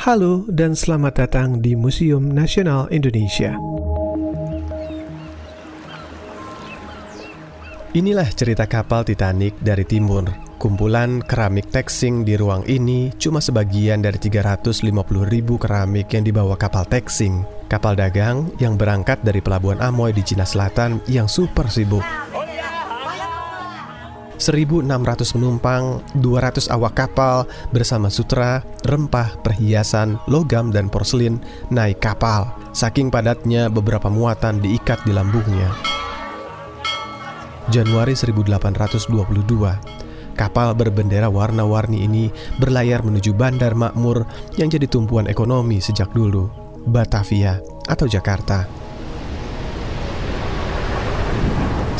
Halo dan selamat datang di Museum Nasional Indonesia. Inilah cerita kapal Titanic dari timur. Kumpulan keramik Texing di ruang ini cuma sebagian dari 350 ribu keramik yang dibawa kapal Texing, kapal dagang yang berangkat dari pelabuhan Amoy di Cina Selatan yang super sibuk. 1.600 penumpang, 200 awak kapal bersama sutra, rempah, perhiasan, logam, dan porselin naik kapal. Saking padatnya beberapa muatan diikat di lambungnya. Januari 1822, kapal berbendera warna-warni ini berlayar menuju Bandar Makmur yang jadi tumpuan ekonomi sejak dulu, Batavia atau Jakarta.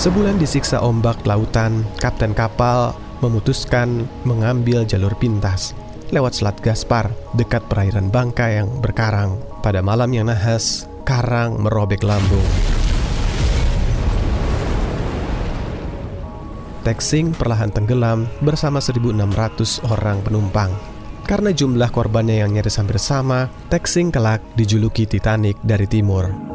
Sebulan disiksa ombak lautan, kapten kapal memutuskan mengambil jalur pintas lewat Selat Gaspar dekat perairan Bangka yang berkarang. Pada malam yang nahas, karang merobek lambung. Texing perlahan tenggelam bersama 1.600 orang penumpang. Karena jumlah korbannya yang nyaris hampir sama, Texing kelak dijuluki Titanic dari timur.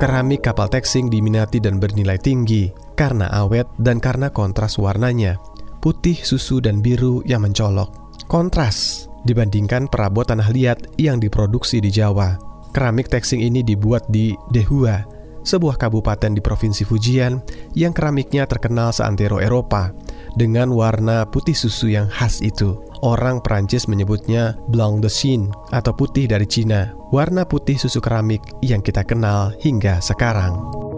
Keramik kapal texing diminati dan bernilai tinggi karena awet dan karena kontras warnanya, putih, susu, dan biru yang mencolok. Kontras dibandingkan perabot tanah liat yang diproduksi di Jawa. Keramik texing ini dibuat di Dehua, sebuah kabupaten di Provinsi Fujian yang keramiknya terkenal seantero Eropa dengan warna putih susu yang khas itu. Orang Prancis menyebutnya blanc de Chine atau putih dari Cina, warna putih susu keramik yang kita kenal hingga sekarang.